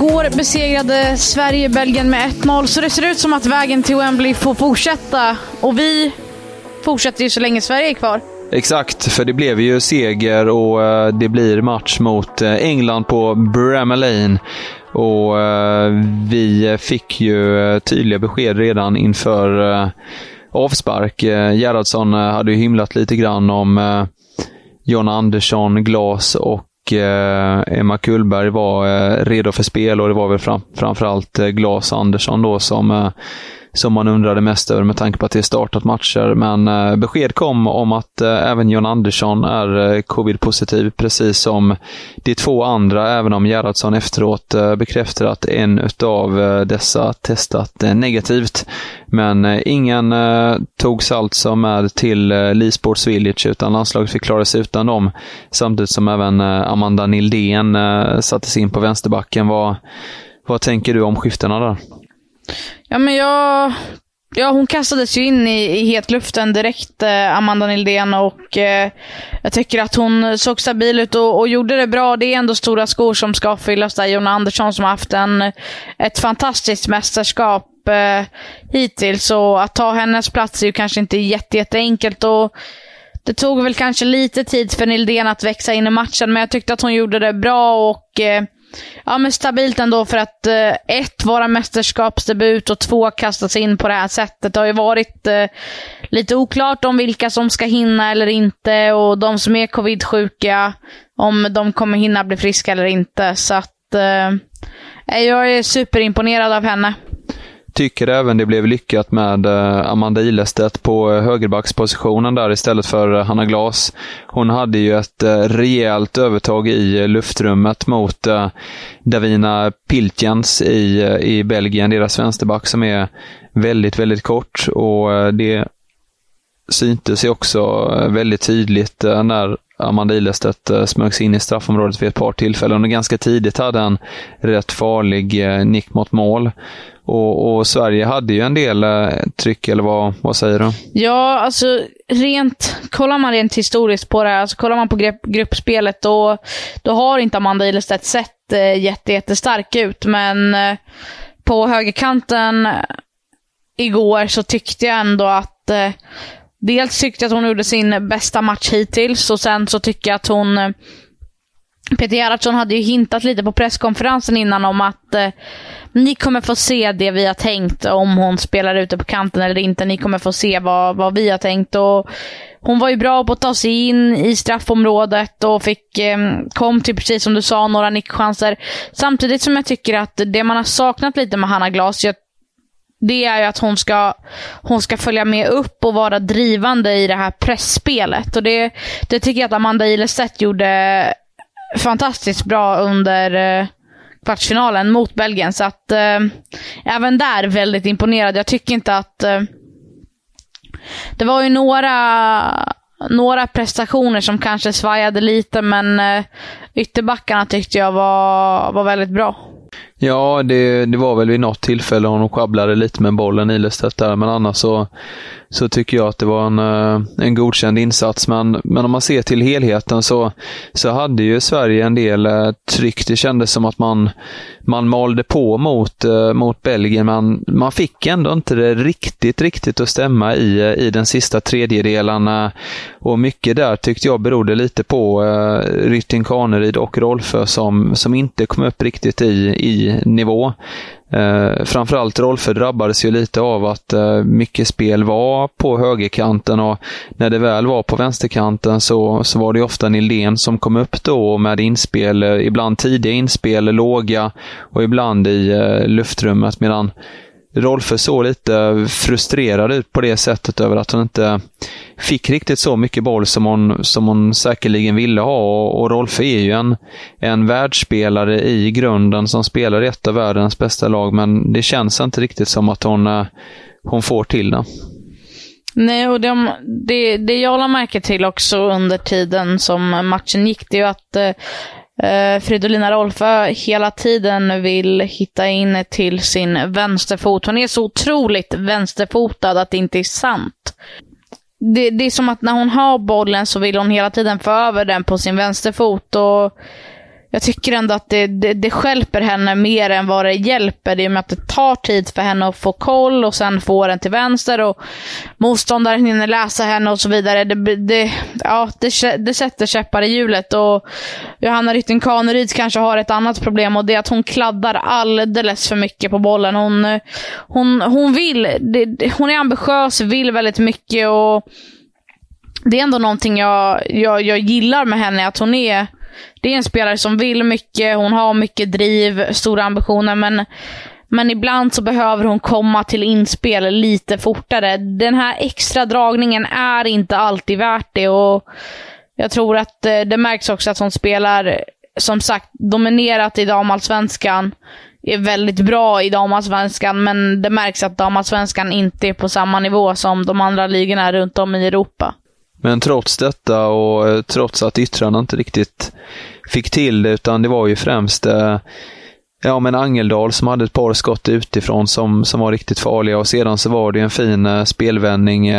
Igår besegrade Sverige Belgien med 1-0, så det ser ut som att vägen till Wembley får fortsätta. Och vi fortsätter ju så länge Sverige är kvar. Exakt, för det blev ju seger och eh, det blir match mot eh, England på Bramall Lane. Och eh, vi fick ju tydliga besked redan inför avspark. Gerhardsson hade ju himlat lite grann om John Andersson, Glas och Eh, Emma Kullberg var eh, redo för spel och det var väl fram, framförallt eh, Glas Andersson då som som man undrade mest över med tanke på att det startat matcher. Men eh, besked kom om att eh, även John Andersson är eh, covid-positiv, precis som de två andra, även om Gerhardsson efteråt eh, bekräftar att en av eh, dessa testat eh, negativt. Men eh, ingen eh, togs alltså med till eh, Lee Sports Village, utan landslaget fick klara sig utan dem. Samtidigt som även eh, Amanda Nildén eh, sattes in på vänsterbacken. Vad, vad tänker du om skiftena där? Ja, men jag... Ja, hon kastades ju in i, i hetluften direkt, eh, Amanda Nildén, och eh, jag tycker att hon såg stabil ut och, och, gjorde det bra. Det är ändå stora skor som ska fyllas där. Jonna Andersson som har haft en, ett fantastiskt mästerskap eh, hittills, och att ta hennes plats är ju kanske inte jätte, jätteenkelt. Och det tog väl kanske lite tid för Nildén att växa in i matchen, men jag tyckte att hon gjorde det bra och eh, Ja, men stabilt ändå för att eh, ett, vara mästerskapsdebut och två, kastas in på det här sättet. Det har ju varit eh, lite oklart om vilka som ska hinna eller inte och de som är covid-sjuka, om de kommer hinna bli friska eller inte. Så att eh, jag är superimponerad av henne tycker även det blev lyckat med eh, Amanda Ilestedt på eh, högerbackspositionen där istället för eh, Hanna Glas. Hon hade ju ett rejält övertag i luftrummet mot Davina Piltjens i, i Belgien, deras vänsterback som är väldigt, väldigt kort och det syntes ju också väldigt tydligt när Amanda Ilestedt eh, smög sig in i straffområdet vid ett par tillfällen och ganska tidigt hade en rätt farlig eh, nick mot mål. Och, och, Sverige hade ju en del eh, tryck, eller vad, vad säger du? Ja, alltså rent, kollar man rent historiskt på det här, alltså kollar man på grupp, gruppspelet, då, då har inte Amanda Ilestedt sett eh, jätte, jättestark ut. Men eh, på högerkanten igår så tyckte jag ändå att eh, Dels tyckte jag att hon gjorde sin bästa match hittills och sen så tycker jag att hon eh, Peter Gerhardsson hade ju hintat lite på presskonferensen innan om att eh, ni kommer få se det vi har tänkt om hon spelar ute på kanten eller inte. Ni kommer få se vad, vad vi har tänkt. Och hon var ju bra på att ta sig in i straffområdet och fick, eh, kom till, precis som du sa, några nickchanser. Samtidigt som jag tycker att det man har saknat lite med Hanna Glas, det är ju att hon ska, hon ska följa med upp och vara drivande i det här pressspelet. Och det, det tycker jag att Amanda Ilestedt gjorde fantastiskt bra under eh, kvartsfinalen mot Belgien. Så att eh, även där väldigt imponerad. Jag tycker inte att... Eh, det var ju några, några prestationer som kanske svajade lite, men eh, ytterbackarna tyckte jag var, var väldigt bra. Ja, det, det var väl vid något tillfälle hon sjabblade lite med bollen Ilestedt där, men annars så, så tycker jag att det var en, eh, en godkänd insats. Men, men om man ser till helheten så, så hade ju Sverige en del eh, tryck. Det kändes som att man, man malde på mot, eh, mot Belgien, men man fick ändå inte det riktigt, riktigt att stämma i, i den sista tredjedelen. Och mycket där tyckte jag berodde lite på Rytting Kaneryd och Rolfö som, som inte kom upp riktigt i, i nivå. Eh, framförallt Rolfö drabbades ju lite av att eh, mycket spel var på högerkanten och när det väl var på vänsterkanten så, så var det ofta Nildén som kom upp då med inspel, eh, ibland tidiga inspel, låga och ibland i eh, luftrummet medan Rolfö såg lite frustrerad ut på det sättet över att hon inte fick riktigt så mycket boll som hon, som hon säkerligen ville ha. Och Rolfö är ju en, en världsspelare i grunden som spelar i ett av världens bästa lag, men det känns inte riktigt som att hon, eh, hon får till det. Nej, och de, det, det jag la märke till också under tiden som matchen gick, det är ju att eh, Eh, Fridolina Rolfö hela tiden vill hitta in till sin vänsterfot. Hon är så otroligt vänsterfotad att det inte är sant. Det, det, är som att när hon har bollen så vill hon hela tiden få över den på sin vänsterfot. Och jag tycker ändå att det, det, det skälper henne mer än vad det hjälper. Det är med att det tar tid för henne att få koll och sen få den till vänster och motståndaren hinner läsa henne och så vidare. Det, det, ja, det, det sätter käppar i hjulet. Och Johanna Rytting Kaneryd kanske har ett annat problem och det är att hon kladdar alldeles för mycket på bollen. Hon, hon, hon vill, det, hon är ambitiös, vill väldigt mycket och det är ändå någonting jag, jag, jag gillar med henne, att hon är det är en spelare som vill mycket, hon har mycket driv, stora ambitioner, men, men ibland så behöver hon komma till inspel lite fortare. Den här extra dragningen är inte alltid värt det och jag tror att eh, det märks också att hon spelar, som sagt, dominerat i damallsvenskan är väldigt bra i damallsvenskan, men det märks att damallsvenskan inte är på samma nivå som de andra ligorna runt om i Europa. Men trots detta och eh, trots att yttrarna inte riktigt fick till det, utan det var ju främst eh, ja, men Angeldal som hade ett par skott utifrån som, som var riktigt farliga och sedan så var det en fin eh, spelvändning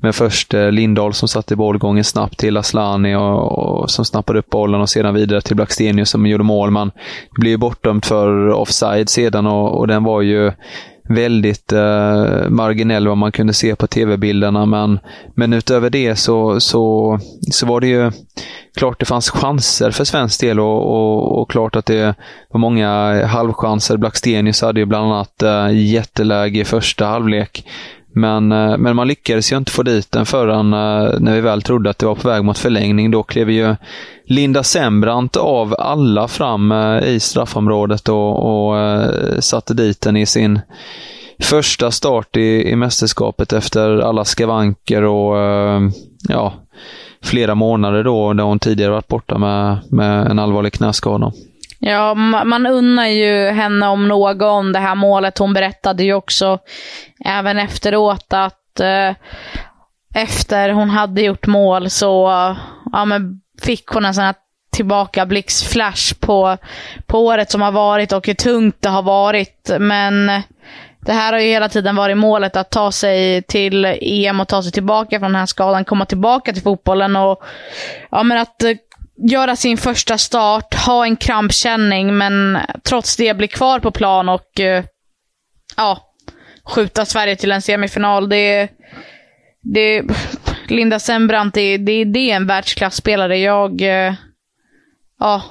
med först Lindahl som satte bollgången snabbt till Aslani och, och, som snappade upp bollen och sedan vidare till Blackstenius som gjorde mål. Man blev ju bortdömt för offside sedan och, och den var ju väldigt eh, marginell vad man kunde se på tv-bilderna. Men, men utöver det så, så, så var det ju klart det fanns chanser för svensk del och, och, och klart att det var många halvchanser. Blackstenius hade ju bland annat eh, jätteläge i första halvlek. Men, eh, men man lyckades ju inte få dit den förrän eh, när vi väl trodde att det var på väg mot förlängning. Då klev ju Linda Sembrant av alla fram eh, i straffområdet och, och satte dit den i sin första start i, i mästerskapet efter alla skavanker och ja, flera månader då, där hon tidigare varit borta med, med en allvarlig knäskada. Ja, man unnar ju henne om någon det här målet. Hon berättade ju också även efteråt att eh, efter hon hade gjort mål så ja, men fick hon en sån här tillbakablicksflash på, på året som har varit och hur tungt det har varit. Men det här har ju hela tiden varit målet, att ta sig till EM och ta sig tillbaka från den här skadan, komma tillbaka till fotbollen och ja, men att eh, göra sin första start, ha en krampkänning, men trots det bli kvar på plan och eh, ja, skjuta Sverige till en semifinal. Det, det, Linda Sembrant, det, det, det är en världsklasspelare. Jag, eh, ja,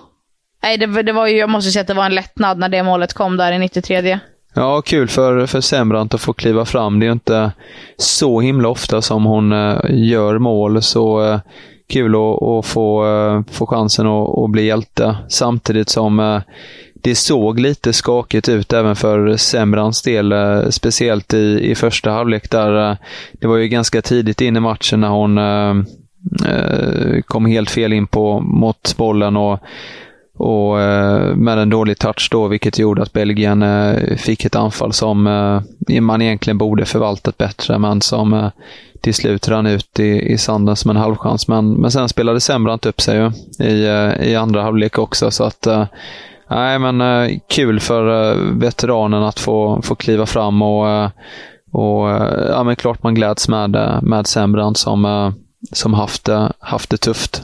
nej, det, det var ju, jag måste säga att det var en lättnad när det målet kom där i 93. Ja, kul för, för Sembrant att få kliva fram. Det är ju inte så himla ofta som hon eh, gör mål, så kul att, att få, eh, få chansen att, att, bli hjälte. Samtidigt som eh, det såg lite skakigt ut även för Semrans del, eh, speciellt i, i första halvlek där det var ju ganska tidigt in i matchen när hon kom helt fel in på mot bollen och, och eh, med en dålig touch då, vilket gjorde att Belgien eh, fick ett anfall som eh, man egentligen borde förvaltat bättre, men som till slut rann ut i, i sanden som en halvchans. Men, men sen spelade Sembrant upp sig ju i, eh, i andra halvlek också, så att nej, men kul för veteranen att få, få kliva fram och, uh, och ja, men klart man gläds med, med Sembrant som, som haft, haft det tufft.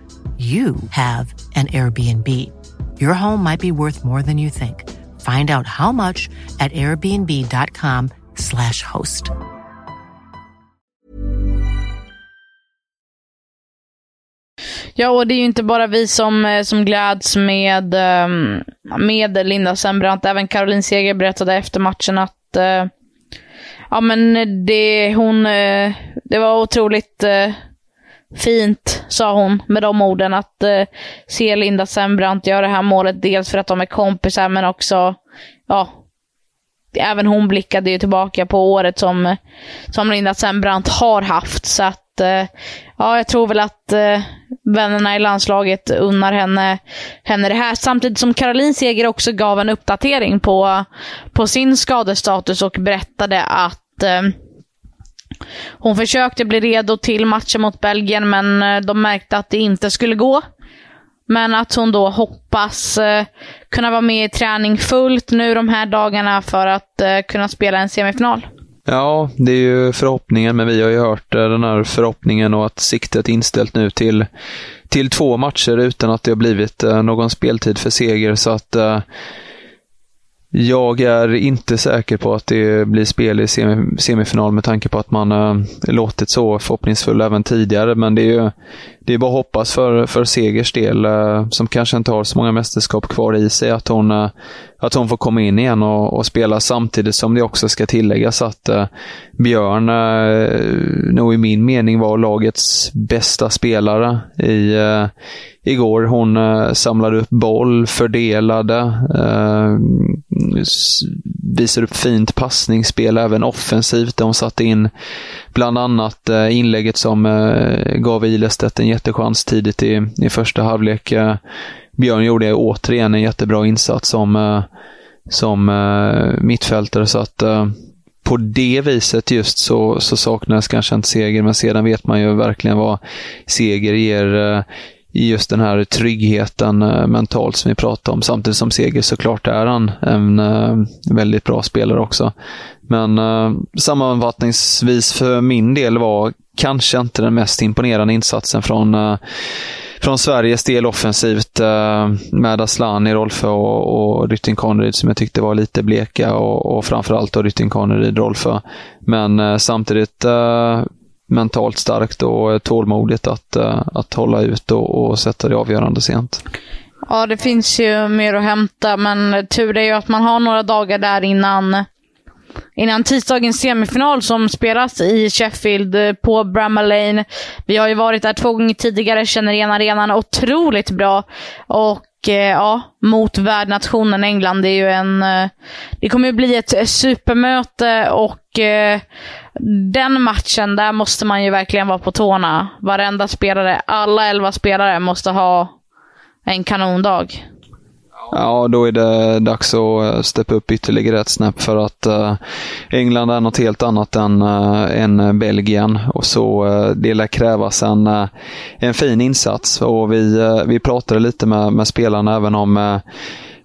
you have an Airbnb. Your home might be worth more than you think. Find out how much at airbnb.com slash host. Ja, och det är ju inte bara vi som, eh, som gläds med, ehm, med Linda Sembrant. Även Caroline Seger berättade efter matchen att eh, ja, men det, hon, eh, det var otroligt fint, sa hon med de orden, att eh, se Linda Sembrant göra det här målet. Dels för att de är kompisar, men också, ja, även hon blickade ju tillbaka på året som, som Linda Sembrant har haft. Så att, eh, ja, jag tror väl att eh, vännerna i landslaget unnar henne, henne det här. Samtidigt som Caroline Seger också gav en uppdatering på, på sin skadestatus och berättade att eh, hon försökte bli redo till matchen mot Belgien, men eh, de märkte att det inte skulle gå. Men att hon då hoppas eh, kunna vara med i träning fullt nu de här dagarna för att eh, kunna spela en semifinal. Ja, det är ju förhoppningen, men vi har ju hört den här förhoppningen och att siktet är inställt nu till, till två matcher utan att det har blivit någon speltid för seger. Så att jag är inte säker på att det blir spel i semifinal med tanke på att man äh, låtit så förhoppningsfull även tidigare. Men det är ju det är bara att hoppas för, för Segers del, eh, som kanske inte har så många mästerskap kvar i sig, att hon, eh, att hon får komma in igen och, och spela samtidigt som det också ska tilläggas att eh, Björn nog i min mening var lagets bästa spelare i igår. Hon eh, samlade upp boll, fördelade, visar upp fint passningsspel även offensivt De satte in bland annat eh, inlägget som eh, gav Ilestedt en jättechans tidigt i, i första halvlek. Eh, Björn gjorde återigen en jättebra insats som, som mittfältare så att på det viset just så, så saknades kanske inte seger, men sedan vet man ju verkligen vad seger ger i just den här tryggheten eh, mentalt som vi pratade om. Samtidigt som Seger såklart är han en eh, väldigt bra spelare också. Men eh, sammanfattningsvis för min del var kanske inte den mest imponerande insatsen från eh, från Sveriges del offensivt eh, med Aslan Rolfö och, och Rytting Conryd som jag tyckte var lite bleka och, och framförallt då Rytting Conryd Rolfö. Men eh, samtidigt eh, mentalt starkt och eh, tålmodigt att, eh, att hålla ut och, och sätta det avgörande sent. Ja, det finns ju mer att hämta, men tur är ju att man har några dagar där innan innan tisdagens semifinal som spelas i Sheffield eh, på Bramall Lane. Vi har ju varit där två gånger tidigare, känner igen arenan otroligt bra. Och ja, mot värdnationen England. Det är ju en... Det kommer ju bli ett supermöte och Eh, den matchen, där måste man ju verkligen vara på tårna. Varenda spelare, alla elva spelare måste ha en kanondag. Ja, då är det dags att eh, steppa upp ytterligare ett snäpp för att eh, England är något helt annat än, än Belgien och så det lär krävas en, en fin insats och vi, vi pratade lite med, med spelarna även om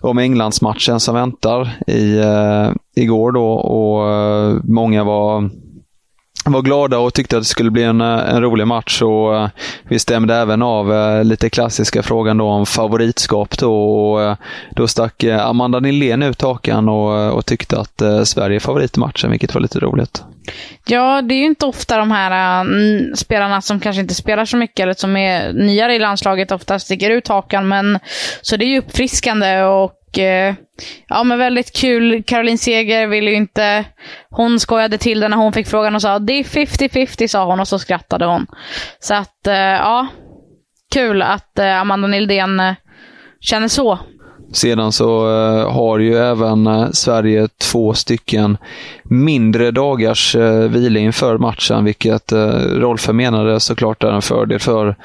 om Englandsmatchen som väntar i, eh, igår då och eh, många var var glada och tyckte att det skulle bli en, eh, en rolig match. Och eh, vi stämde även av eh, lite klassiska frågan då om favoritskap. Då, och, då stack Amanda Nilén ut hakan och, och tyckte att Sverige är favorit i matchen, vilket var lite roligt. Ja, det är ju inte ofta de här äh, spelarna som kanske inte spelar så mycket eller som är nyare i landslaget ofta sticker ut hakan. Men, så det är ju uppfriskande och Eh, ja, men väldigt kul. Caroline Seger ville ju inte... Hon skojade till det när hon fick frågan och sa det är 50-50 sa hon och så skrattade hon. Så att eh, ja, kul att eh, Amanda Nildén känner så. Sedan så eh, har ju även eh, Sverige två stycken mindre dagars eh, vila inför matchen, vilket Rolf menade såklart är en fördel för,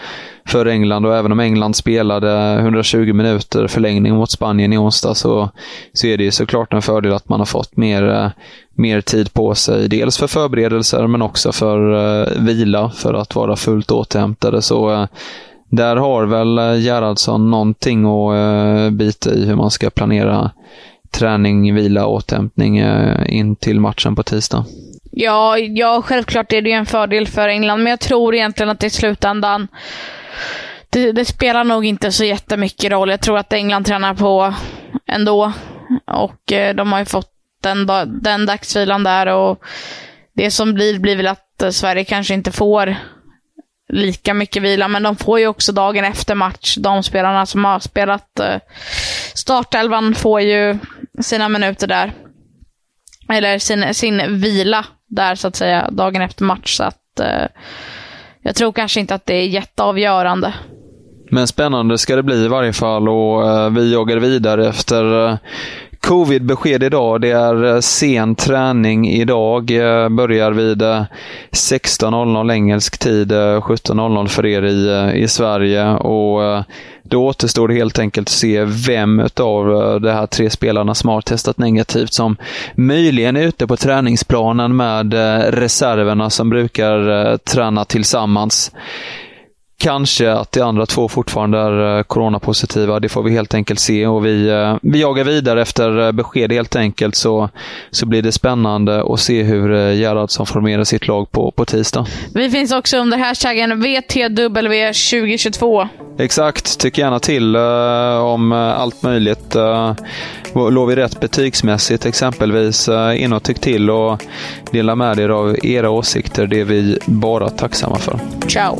för England. Och även om England spelade 120 minuter förlängning mot Spanien i onsdag så, så är det ju såklart en fördel att man har fått mer, mer tid på sig. Dels för förberedelser men också för vila, för att vara fullt återhämtade. Så där har väl eh, Gerhardsson någonting att eh, bita i hur man ska planera träning, vila, återhämtning eh, in till matchen på tisdag. Ja, ja, självklart är det en fördel för England, men jag tror egentligen att i slutändan det, det, spelar nog inte så jättemycket roll. Jag tror att England tränar på ändå. Och eh, de har ju fått den, den dagsvilan där och det som blir, blir väl att Sverige kanske inte får lika mycket vila, men de får ju också dagen efter match. De spelarna som har spelat eh, startelvan får ju sina minuter där. Eller sin, sin vila där, så att säga, dagen efter match. Så att eh, jag tror kanske inte att det är jätteavgörande. Men spännande ska det bli i varje fall och eh, vi jagar vidare efter eh, Covid-besked idag. Det är eh, sen träning idag. Eh, börjar vid eh, 16.00 engelsk tid, 17.00 för er i, i Sverige. Och då återstår det helt enkelt att se vem av de här tre spelarna som har testat negativt som möjligen är ute på träningsplanen med reserverna som brukar träna tillsammans. Kanske att de andra två fortfarande är eh, coronapositiva. Det får vi helt enkelt se och vi, eh, vi jagar vidare efter eh, besked helt enkelt. Så, så blir det spännande att se hur Gerhardsson formerar sitt lag på, på tisdag. Vi finns också under hashtaggen VTW2022. Exakt. Tyck gärna till uh, om allt möjligt. Uh, låg vi rätt betygsmässigt exempelvis? Uh, in och tyck till och dela med er av era åsikter. Det är vi bara tacksamma för. Ciao!